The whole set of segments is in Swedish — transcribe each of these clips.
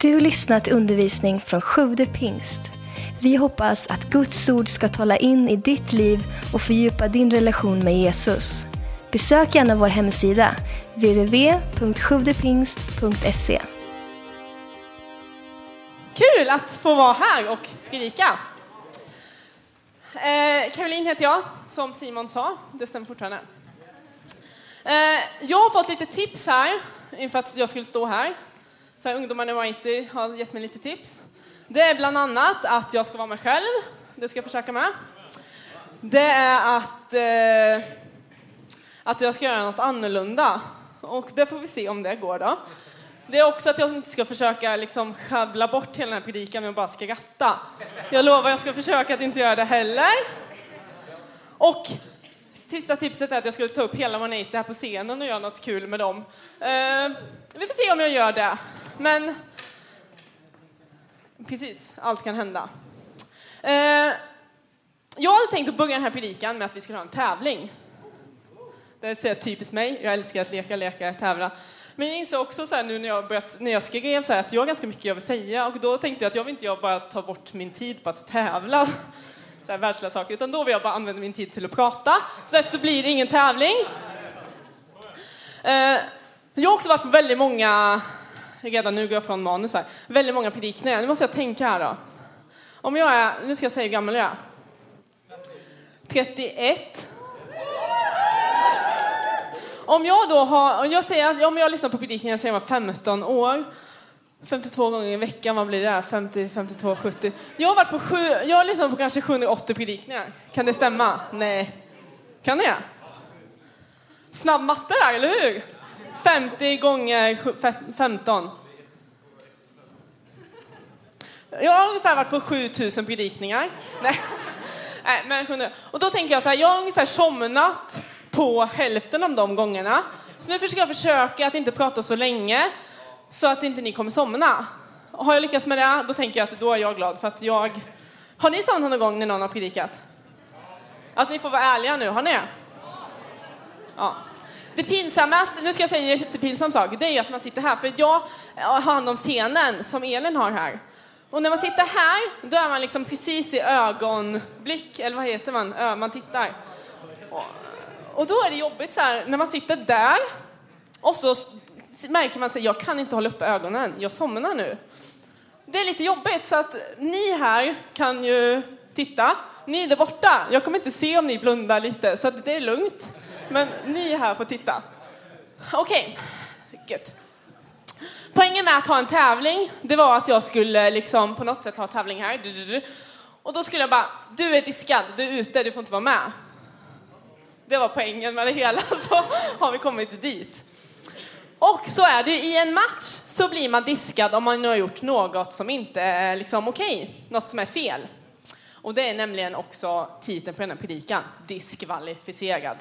Du lyssnat till undervisning från Sjude pingst. Vi hoppas att Guds ord ska tala in i ditt liv och fördjupa din relation med Jesus. Besök gärna vår hemsida, www.sjuvdepingst.se. Kul att få vara här och predika. Eh, Caroline heter jag, som Simon sa. Det stämmer fortfarande. Eh, jag har fått lite tips här inför att jag skulle stå här. Så här, ungdomarna i Mighty har gett mig lite tips. Det är bland annat att jag ska vara mig själv. Det ska jag försöka med. Det är att, eh, att jag ska göra något annorlunda. Och det får vi se om det går då. Det är också att jag inte ska försöka liksom sjabbla bort hela den här predikan med att bara skratta. Jag lovar, jag ska försöka att inte göra det heller. Och sista tipset är att jag skulle ta upp hela Manate här på scenen och göra något kul med dem. Eh, vi får se om jag gör det. Men precis, allt kan hända. Eh, jag hade tänkt att börja den här predikan med att vi skulle ha en tävling. Det är typiskt mig, jag älskar att leka, leka, tävla. Men jag insåg också så här, nu när jag, börjat, när jag skrev så här, att jag har ganska mycket jag vill säga och då tänkte jag att jag vill inte jag bara ta bort min tid på att tävla, så här världsliga saker, utan då vill jag bara använda min tid till att prata. Så därför så blir det ingen tävling. Eh, jag har också varit på väldigt många, redan nu går jag från manus här, väldigt många predikningar. Nu måste jag tänka här då. Om jag är, nu ska jag säga hur gammal jag är. 31. Om jag då har, om jag säger, om jag lyssnar på predikningar säger jag 15 år, 52 gånger i veckan, vad blir det? 50, 52, 70. Jag har varit på sju, jag har lyssnat liksom på kanske 780 predikningar. Kan det stämma? Nej. Kan det? Snabb matte där, eller hur? 50 gånger 15. Jag har ungefär varit på 7000 predikningar. Nej. Nej, men, och då tänker jag så här, jag har ungefär somnat på hälften av de gångerna. Så nu försöker jag försöka att inte prata så länge så att inte ni kommer somna. Har jag lyckats med det, då tänker jag att då är jag glad för att jag... Har ni somnat någon gång när någon har predikat? Att ni får vara ärliga nu, har ni? Ja. Det pinsammaste, nu ska jag säga en jättepinsam sak, det är ju att man sitter här, för jag har hand om scenen som Elin har här. Och när man sitter här, då är man liksom precis i ögonblick, eller vad heter man, man tittar. Och då är det jobbigt så här, när man sitter där och så märker man sig, jag kan inte hålla upp ögonen, jag somnar nu. Det är lite jobbigt så att ni här kan ju titta. Ni där borta, jag kommer inte se om ni blundar lite så att det är lugnt. Men ni här får titta. Okej, okay. gött. Poängen med att ha en tävling, det var att jag skulle liksom på något sätt ha tävling här. Och då skulle jag bara, du är diskad, du är ute, du får inte vara med. Det var poängen med det hela, så har vi kommit dit. Och så är det, i en match så blir man diskad om man har gjort något som inte är liksom okej, okay, något som är fel. Och det är nämligen också titeln på den här predikan, diskvalificerad.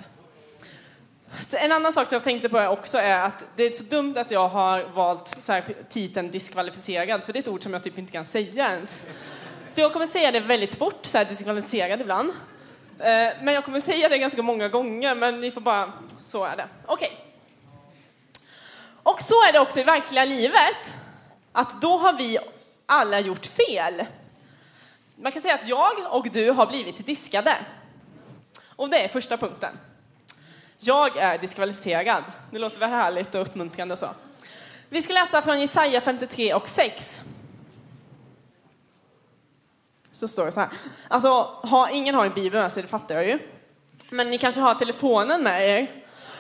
En annan sak som jag tänkte på också är att det är så dumt att jag har valt så här, titeln diskvalificerad, för det är ett ord som jag typ inte kan säga ens. Så jag kommer säga det väldigt fort, så här, diskvalificerad ibland. Eh, men jag kommer säga det ganska många gånger, men ni får bara, så är det. Okej. Okay. Och så är det också i verkliga livet, att då har vi alla gjort fel. Man kan säga att jag och du har blivit diskade. Och det är första punkten. Jag är diskvalificerad. Det låter väl härligt och uppmuntrande och så. Vi ska läsa från Jesaja 53 och 6. Så står det så här. Alltså, ha, ingen har en bibel med sig, det fattar jag ju. Men ni kanske har telefonen med er.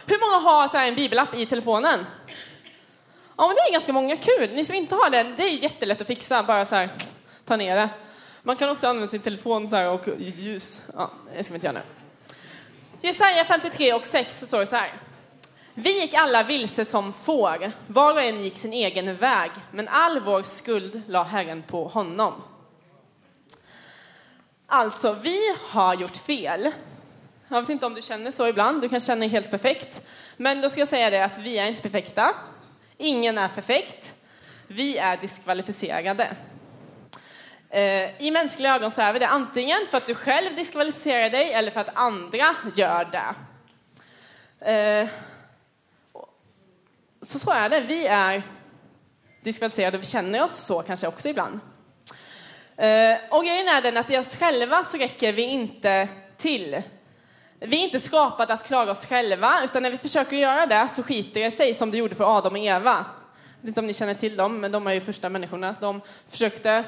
Hur många har så en bibelapp i telefonen? Ja, men det är ganska många. Kul! Ni som inte har den, det är jättelätt att fixa. Bara så här, ta ner det. Man kan också använda sin telefon så här och ljus. Ja, det ska vi inte göra nu. Jesaja 53 och 6 så står det så här. Vi gick alla vilse som får, var och en gick sin egen väg, men all vår skuld la Herren på honom. Alltså, vi har gjort fel. Jag vet inte om du känner så ibland, du kan känna dig helt perfekt. Men då ska jag säga det att vi är inte perfekta. Ingen är perfekt. Vi är diskvalificerade. Eh, I mänskliga ögon så är vi det antingen för att du själv diskvalificerar dig eller för att andra gör det. Eh, så så är det. Vi är diskvalificerade och vi känner oss så kanske också ibland. Eh, och grejen är den att i oss själva så räcker vi inte till. Vi är inte skapade att klara oss själva, utan när vi försöker göra det så skiter det sig som det gjorde för Adam och Eva. Jag vet inte om ni känner till dem, men de är ju första människorna. De försökte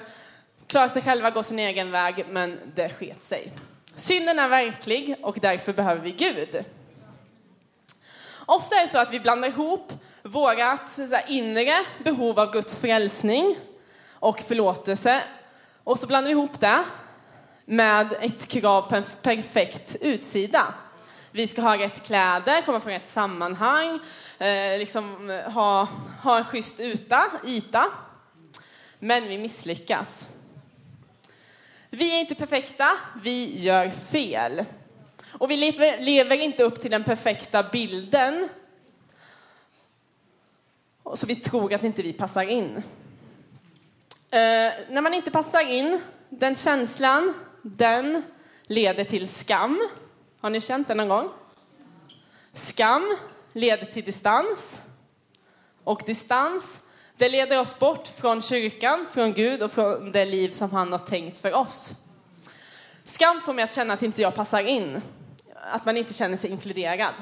klara sig själva, gå sin egen väg, men det sket sig. Synden är verklig och därför behöver vi Gud. Ofta är det så att vi blandar ihop vårt inre behov av Guds frälsning och förlåtelse och så blandar vi ihop det med ett krav på en perfekt utsida. Vi ska ha rätt kläder, komma från rätt sammanhang, eh, liksom eh, ha, ha en schysst uta, yta. Men vi misslyckas. Vi är inte perfekta, vi gör fel. Och vi lever, lever inte upp till den perfekta bilden. Så vi tror att inte vi passar in. Eh, när man inte passar in, den känslan, den leder till skam. Har ni känt det någon gång? Skam leder till distans. Och distans, det leder oss bort från kyrkan, från Gud och från det liv som han har tänkt för oss. Skam får mig att känna att inte jag passar in. Att man inte känner sig inkluderad.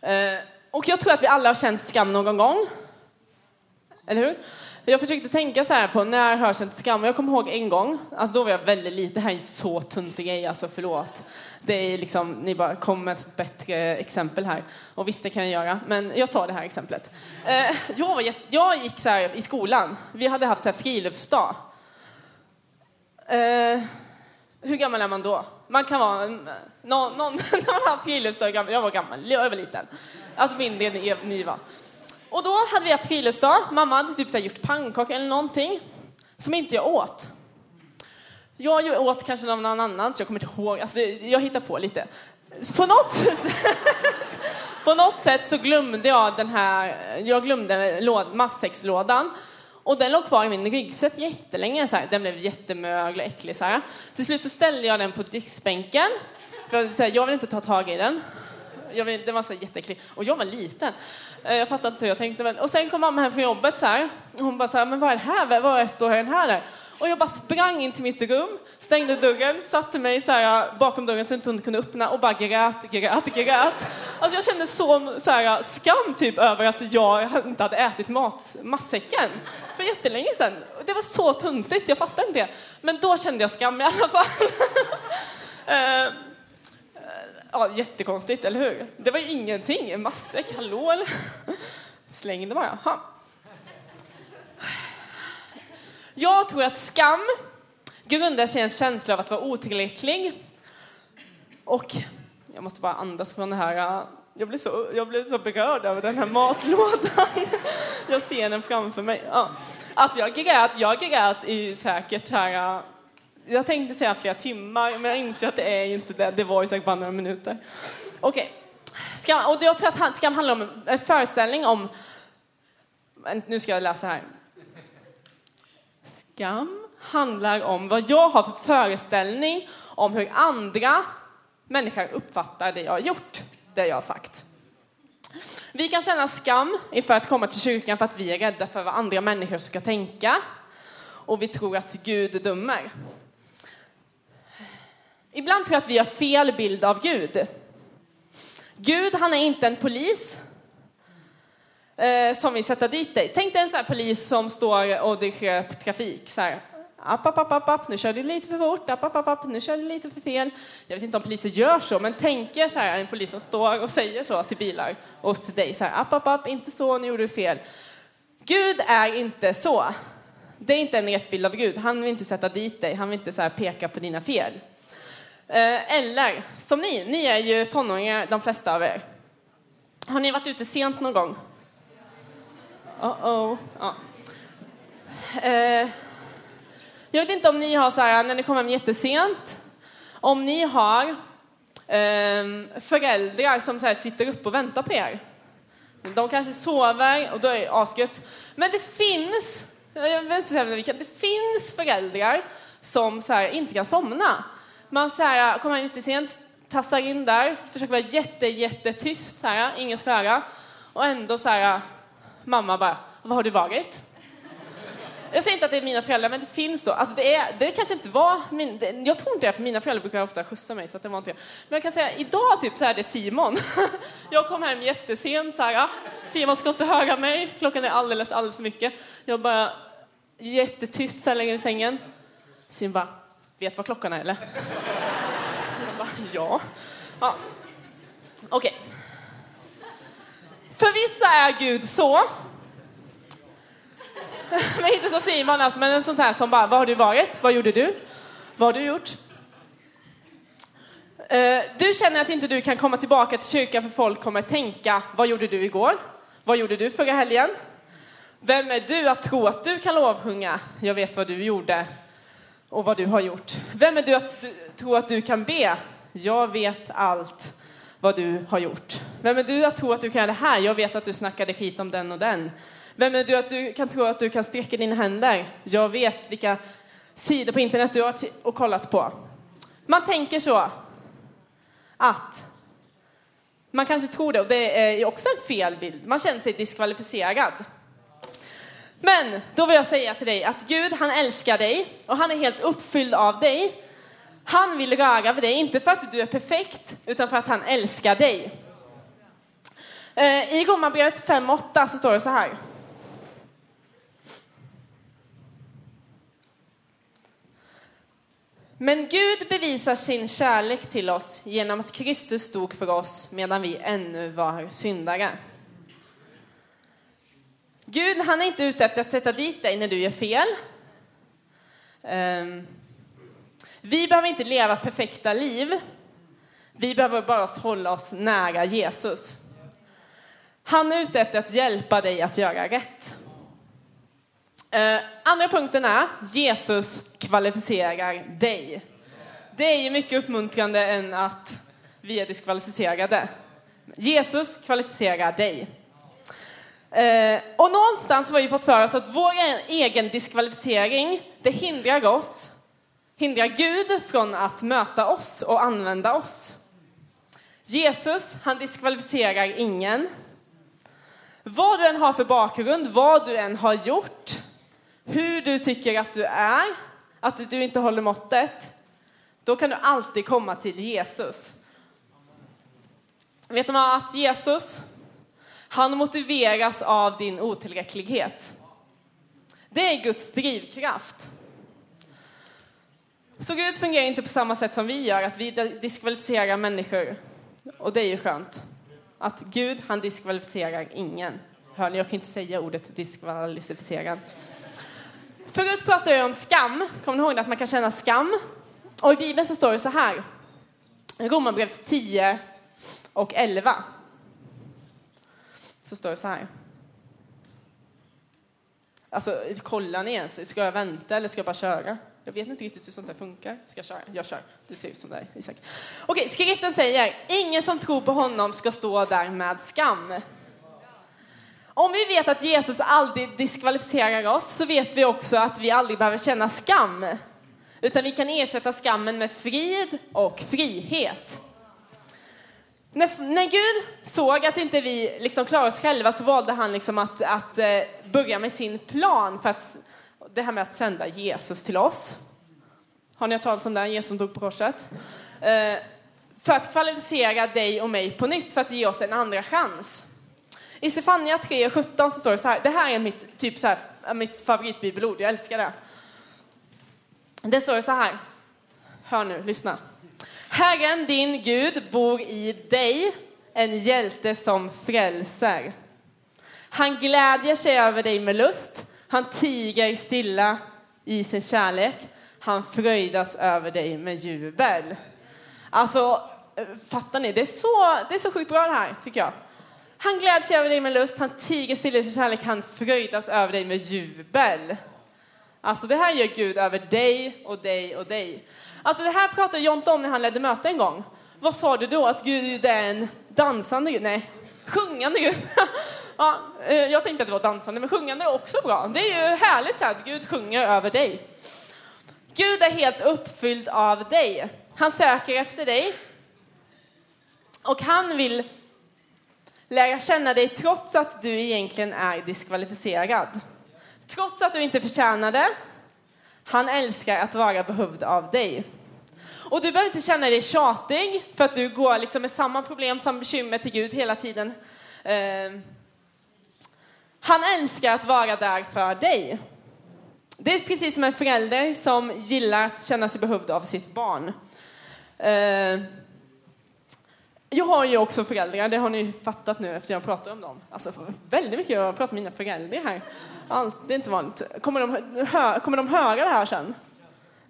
Eh, och jag tror att vi alla har känt skam någon gång. Eller hur? Jag försökte tänka så här på när har jag känt skam? Jag kommer ihåg en gång, alltså då var jag väldigt liten, det här är en så tunt grej, alltså förlåt. Det är liksom, ni bara kom med ett bättre exempel här. Och visst, det kan jag göra, men jag tar det här exemplet. Eh, jag, var, jag gick så här i skolan, vi hade haft så här friluftsdag. Eh, hur gammal är man då? Man kan vara, någon, någon när man har friluftsdag, jag var gammal, jag var liten. Alltså mindre än ni var. Och då hade vi haft friluftsdag. Mamma hade typ så gjort pannkakor eller någonting som inte jag åt. Jag åt kanske någon annan, så jag kommer inte ihåg. Alltså, jag hittar på lite. På något, på något sätt så glömde jag den här, jag glömde matsäckslådan. Och den låg kvar i min ryggsäck jättelänge. Så här. Den blev jättemöglig och äcklig. Så här. Till slut så ställde jag den på diskbänken. För så här, jag vill inte ta tag i den jag vet, den var så jätteäcklig. Och jag var liten. Eh, jag fattade inte hur jag tänkte. Men, och sen kom mamma hem från jobbet så här. Och hon bara så här, men vad är det här? Vad står den här där? Och jag bara sprang in till mitt rum, stängde dörren, satte mig så här eh, bakom dörren så hon inte kunde öppna och bara grät, grät, grät. Alltså jag kände sån så här, eh, skam typ över att jag inte hade ätit mat, matsäcken för jättelänge sedan. Det var så tuntigt, jag fattade inte det. Men då kände jag skam i alla fall. Ja, jättekonstigt, eller hur? Det var ju ingenting, en matsäck, hallå eller? Släng det bara. Ha. Jag tror att skam grundar sig i en känsla av att vara otillräcklig. Och jag måste bara andas från det här. Jag blir så, jag blir så berörd över den här matlådan. Jag ser den framför mig. Ja. Alltså jag grät, jag grät i säkert här jag tänkte säga flera timmar, men jag inser att det är inte det. Det var ju säkert bara några minuter. Okej. Okay. och jag tror att skam handlar om en föreställning om... Nu ska jag läsa här. Skam handlar om vad jag har för föreställning om hur andra människor uppfattar det jag har gjort, det jag har sagt. Vi kan känna skam inför att komma till kyrkan för att vi är rädda för vad andra människor ska tänka och vi tror att Gud dömer. Ibland tror jag att vi har fel bild av Gud. Gud, han är inte en polis eh, som vill sätta dit dig. Tänk dig en sån här polis som står och dirigerar trafik. Så här, app, app, app, app, app, nu kör du lite för fort, app, app, app, app, nu kör du lite för fel. Jag vet inte om poliser gör så, men tänk er så här, en polis som står och säger så till bilar och till dig så här, app, app, app, inte så, nu gjorde du fel. Gud är inte så. Det är inte en rätt bild av Gud. Han vill inte sätta dit dig, han vill inte så här peka på dina fel. Eh, Eller som ni, ni är ju tonåringar de flesta av er. Har ni varit ute sent någon gång? Uh oh. Ja. Eh, jag vet inte om ni har så här, när ni kommer hem jättesent, om ni har ehm, föräldrar som så här, sitter upp och väntar på er. De kanske sover och då är det asgött. Men det finns, jag vet inte vilka, det finns föräldrar som så här, inte kan somna. Man så här, äh, kommer lite sent, tassar in där, försöker vara jätte, jättetyst, så här, äh, ingen ska höra. Och ändå så här, äh, mamma bara, var har du varit? Jag säger inte att det är mina föräldrar, men det finns då. Alltså det, är, det kanske inte var min, det, jag tror inte det, för mina föräldrar brukar ofta skjutsa mig, så det var inte jag. Men jag kan säga, idag typ så är det Simon. Jag kom hem jättesent så här. Simon ska inte höra mig, klockan är alldeles, alldeles för mycket. Jag bara jättetyst så här längre i sängen. Simon bara, vet vad klockan är eller? Jag bara, ja. ja. Okej. Okay. För vissa är Gud så men inte så Simon alltså, men en sån här som bara, var har du varit? Vad gjorde du? Vad har du gjort? Eh, du känner att inte du kan komma tillbaka till kyrkan för folk kommer tänka, vad gjorde du igår? Vad gjorde du förra helgen? Vem är du att tro att du kan lovsjunga? Jag vet vad du gjorde och vad du har gjort. Vem är du att tro att du kan be? Jag vet allt vad du har gjort. Vem är du att tro att du kan göra det här? Jag vet att du snackade skit om den och den. Vem är du att du kan tro att du kan sträcka dina händer? Jag vet vilka sidor på internet du har och kollat på. Man tänker så att man kanske tror det och det är också en fel bild. Man känner sig diskvalificerad. Men då vill jag säga till dig att Gud, han älskar dig och han är helt uppfylld av dig. Han vill röra vid dig, inte för att du är perfekt, utan för att han älskar dig. Eh, I Romarbrevet 5.8 så står det så här. Men Gud bevisar sin kärlek till oss genom att Kristus dog för oss medan vi ännu var syndare. Gud, han är inte ute efter att sätta dit dig när du gör fel. Um, vi behöver inte leva perfekta liv. Vi behöver bara hålla oss nära Jesus. Han är ute efter att hjälpa dig att göra rätt. Uh, andra punkten är Jesus kvalificerar dig. Det är ju mycket uppmuntrande än att vi är diskvalificerade. Jesus kvalificerar dig. Eh, och någonstans har vi fått för oss att vår egen diskvalificering, det hindrar oss, hindrar Gud från att möta oss och använda oss. Jesus, han diskvalificerar ingen. Vad du än har för bakgrund, vad du än har gjort, hur du tycker att du är, att du inte håller måttet, då kan du alltid komma till Jesus. Vet man att Jesus, han motiveras av din otillräcklighet. Det är Guds drivkraft. Så Gud fungerar inte på samma sätt som vi gör, att vi diskvalificerar människor. Och det är ju skönt. Att Gud, han diskvalificerar ingen. Hör ni, jag kan inte säga ordet diskvalificerad. Förut pratade jag om skam. Kommer ni ihåg att man kan känna skam? Och i Bibeln så står det så här. Romarbrevet 10 och 11. Så står det så här. Alltså, kollar ni ens? Ska jag vänta eller ska jag bara köra? Jag vet inte riktigt hur sånt här funkar. Ska jag köra? Jag kör. Du ser ut som dig, Isak. Okej, skriften säger, ingen som tror på honom ska stå där med skam. Om vi vet att Jesus aldrig diskvalificerar oss så vet vi också att vi aldrig behöver känna skam. Utan vi kan ersätta skammen med frid och frihet. När, när Gud såg att inte vi liksom klarar oss själva så valde han liksom att, att eh, börja med sin plan för att, det här med att sända Jesus till oss. Har ni hört talas om det? Jesus som dog på korset. Eh, för att kvalificera dig och mig på nytt, för att ge oss en andra chans. I Sefania 3 och 17 så står det så här, det här är mitt, typ så här, eh, mitt favoritbibelord, jag älskar det. Det står så här, hör nu, lyssna. Herren din Gud bor i dig, en hjälte som frälser. Han glädjer sig över dig med lust, han tiger stilla i sin kärlek, han fröjdas över dig med jubel. Alltså, fattar ni? Det är så, det är så sjukt bra det här, tycker jag. Han gläds över dig med lust, han tiger stilla i sin kärlek, han fröjdas över dig med jubel. Alltså det här gör Gud över dig och dig och dig. Alltså det här pratade Jonte om när han ledde möte en gång. Vad sa du då? Att Gud är en dansande Gud? Nej, sjungande Gud. ja, eh, jag tänkte att det var dansande, men sjungande är också bra. Det är ju härligt så här, att Gud sjunger över dig. Gud är helt uppfylld av dig. Han söker efter dig. Och han vill lära känna dig trots att du egentligen är diskvalificerad. Trots att du inte förtjänar det. Han älskar att vara behövd av dig. Och du behöver inte känna dig tjatig för att du går liksom med samma problem, samma bekymmer till Gud hela tiden. Eh, han älskar att vara där för dig. Det är precis som en förälder som gillar att känna sig behövd av sitt barn. Eh, jag har ju också föräldrar, det har ni fattat nu efter jag pratar om dem. Alltså väldigt mycket jag pratar med mina föräldrar här. Allt, det är inte vanligt. Kommer de, hö, kommer de höra det här sen?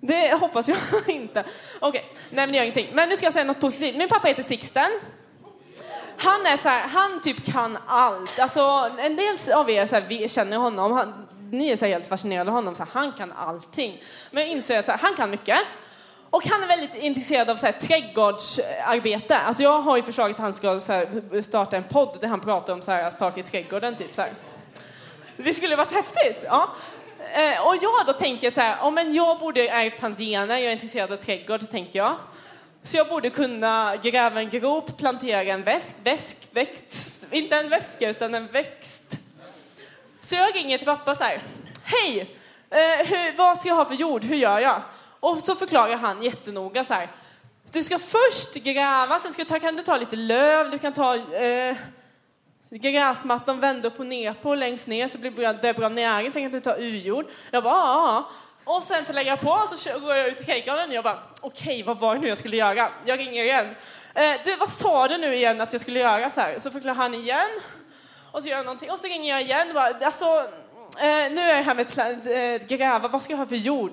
Det hoppas jag inte. Okej, okay. nej men det gör ingenting. Men nu ska jag säga något positivt. Min pappa heter Sixten. Han är så här, han typ kan allt. Alltså en del av er så här, vi känner honom, han, ni är så helt fascinerade av honom, så här, han kan allting. Men jag inser att så här, han kan mycket. Och han är väldigt intresserad av så här, trädgårdsarbete. Alltså jag har ju förslaget att han ska så här, starta en podd där han pratar om så här, saker i trädgården. Typ, så här. Det skulle varit häftigt. Ja. Eh, och jag då tänker så här, oh, men jag borde ärvt hans gener, jag är intresserad av trädgård, tänker jag. Så jag borde kunna gräva en grop, plantera en väsk, väsk, växt, inte en väska utan en växt. Så jag ringer till pappa så här, hej, eh, hur, vad ska jag ha för jord, hur gör jag? Och så förklarar han jättenoga så här, du ska först gräva, sen ska du ta, kan du ta lite löv, du kan ta eh, gräsmattan vända upp och ner på längst ner så blir det bra näring, sen kan du ta urjord. Jag bara, ja, Och sen så lägger jag på och så går jag ut i trädgården och jag bara, okej, okay, vad var det nu jag skulle göra? Jag ringer igen. Eh, du, vad sa du nu igen att jag skulle göra? Så, här. så förklarar han igen. Och så gör jag någonting. Och så ringer jag igen. Bara, alltså, eh, nu är jag här med att äh, eh, gräva, vad ska jag ha för jord?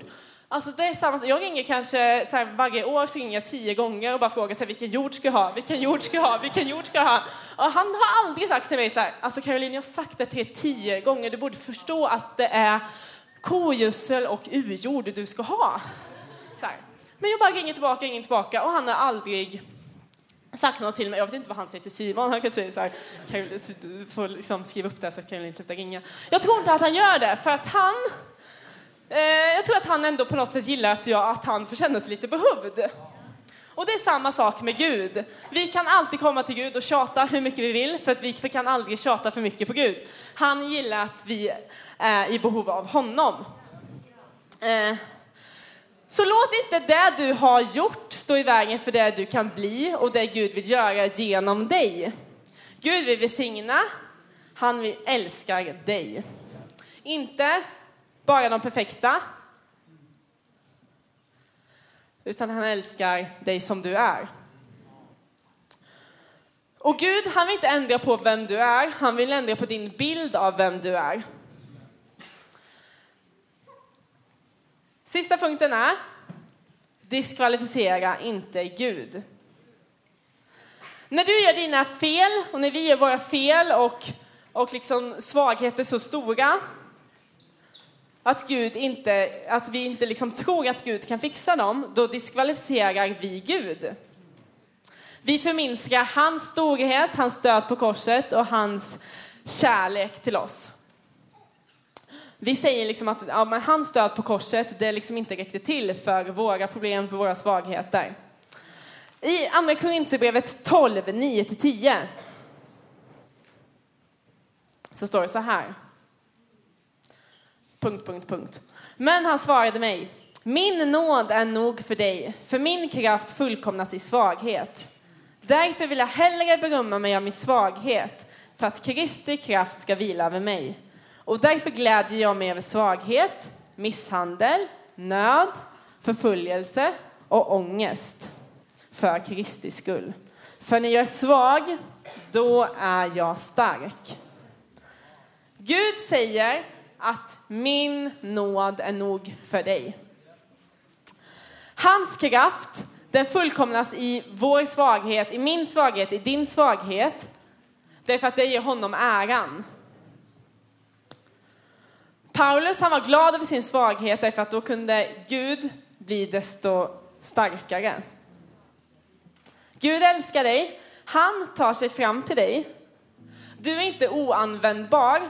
Alltså det är samma, jag ringer kanske så här, varje år så ringer jag tio gånger och bara frågar så här, vilken jord ska jag ha, vilken jord ska jag ha, vilken jord ska jag ha? Och han har aldrig sagt till mig så här, alltså Caroline jag har sagt det till er tio gånger, du borde förstå att det är kogödsel och ujord du ska ha. Så här. Men jag bara ringer tillbaka, ringer tillbaka och han har aldrig sagt något till mig. Jag vet inte vad han säger till Simon. Han kanske säger så här, Caroline, du får liksom skriva upp det så att Caroline slutar ringa. Jag tror inte att han gör det, för att han Eh, jag tror att han ändå på något sätt gillar att, jag, att han får känna sig lite behövd. Och det är samma sak med Gud. Vi kan alltid komma till Gud och tjata hur mycket vi vill, för att vi kan aldrig tjata för mycket på Gud. Han gillar att vi är i behov av honom. Eh, så låt inte det du har gjort stå i vägen för det du kan bli och det Gud vill göra genom dig. Gud vill välsigna, han vill älska dig. Inte bara de perfekta. Utan han älskar dig som du är. Och Gud, han vill inte ändra på vem du är, han vill ändra på din bild av vem du är. Sista punkten är, diskvalificera inte Gud. När du gör dina fel och när vi gör våra fel och, och liksom svagheter så stora att, Gud inte, att vi inte liksom tror att Gud kan fixa dem, då diskvalificerar vi Gud. Vi förminskar hans storhet, hans död på korset och hans kärlek till oss. Vi säger liksom att ja, men hans död på korset, det liksom inte räckte till för våra problem, för våra svagheter. I Andra Korinthierbrevet 12, 9-10 så står det så här. Punkt, punkt, punkt. Men han svarade mig, min nåd är nog för dig, för min kraft fullkomnas i svaghet. Därför vill jag hellre berömma mig av min svaghet, för att Kristi kraft ska vila över mig. Och därför glädjer jag mig över svaghet, misshandel, nöd, förföljelse och ångest för Kristi skull. För när jag är svag, då är jag stark. Gud säger att min nåd är nog för dig. Hans kraft, den fullkomnas i vår svaghet, i min svaghet, i din svaghet. Därför att det ger honom äran. Paulus han var glad över sin svaghet därför att då kunde Gud bli desto starkare. Gud älskar dig. Han tar sig fram till dig. Du är inte oanvändbar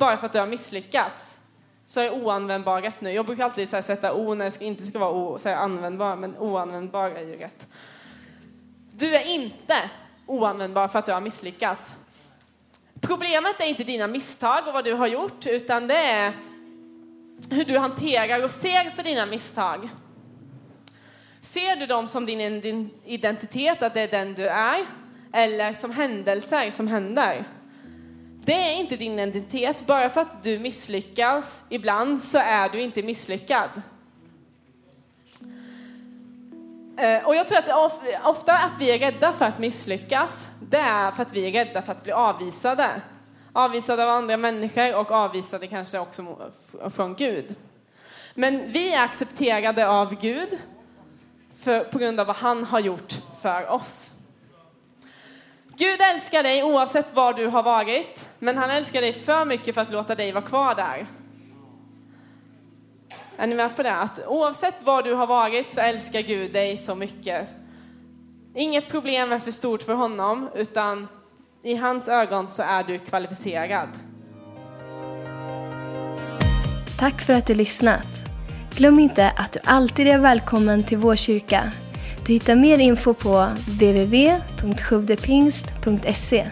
bara för att du har misslyckats så är oanvändbar rätt nu. Jag brukar alltid så sätta o när det inte ska vara o, så användbar, men oanvändbar är ju rätt. Du är inte oanvändbar för att du har misslyckats. Problemet är inte dina misstag och vad du har gjort, utan det är hur du hanterar och ser på dina misstag. Ser du dem som din, din identitet, att det är den du är, eller som händelser som händer? Det är inte din identitet. Bara för att du misslyckas ibland så är du inte misslyckad. Eh, och jag tror att ofta att vi är rädda för att misslyckas, det är för att vi är rädda för att bli avvisade. Avvisade av andra människor och avvisade kanske också från Gud. Men vi är accepterade av Gud för, på grund av vad han har gjort för oss. Gud älskar dig oavsett var du har varit, men han älskar dig för mycket för att låta dig vara kvar där. Är ni med på det? Att oavsett var du har varit så älskar Gud dig så mycket. Inget problem är för stort för honom, utan i hans ögon så är du kvalificerad. Tack för att du lyssnat. Glöm inte att du alltid är välkommen till vår kyrka. Du hittar mer info på www.sjuvdepingst.se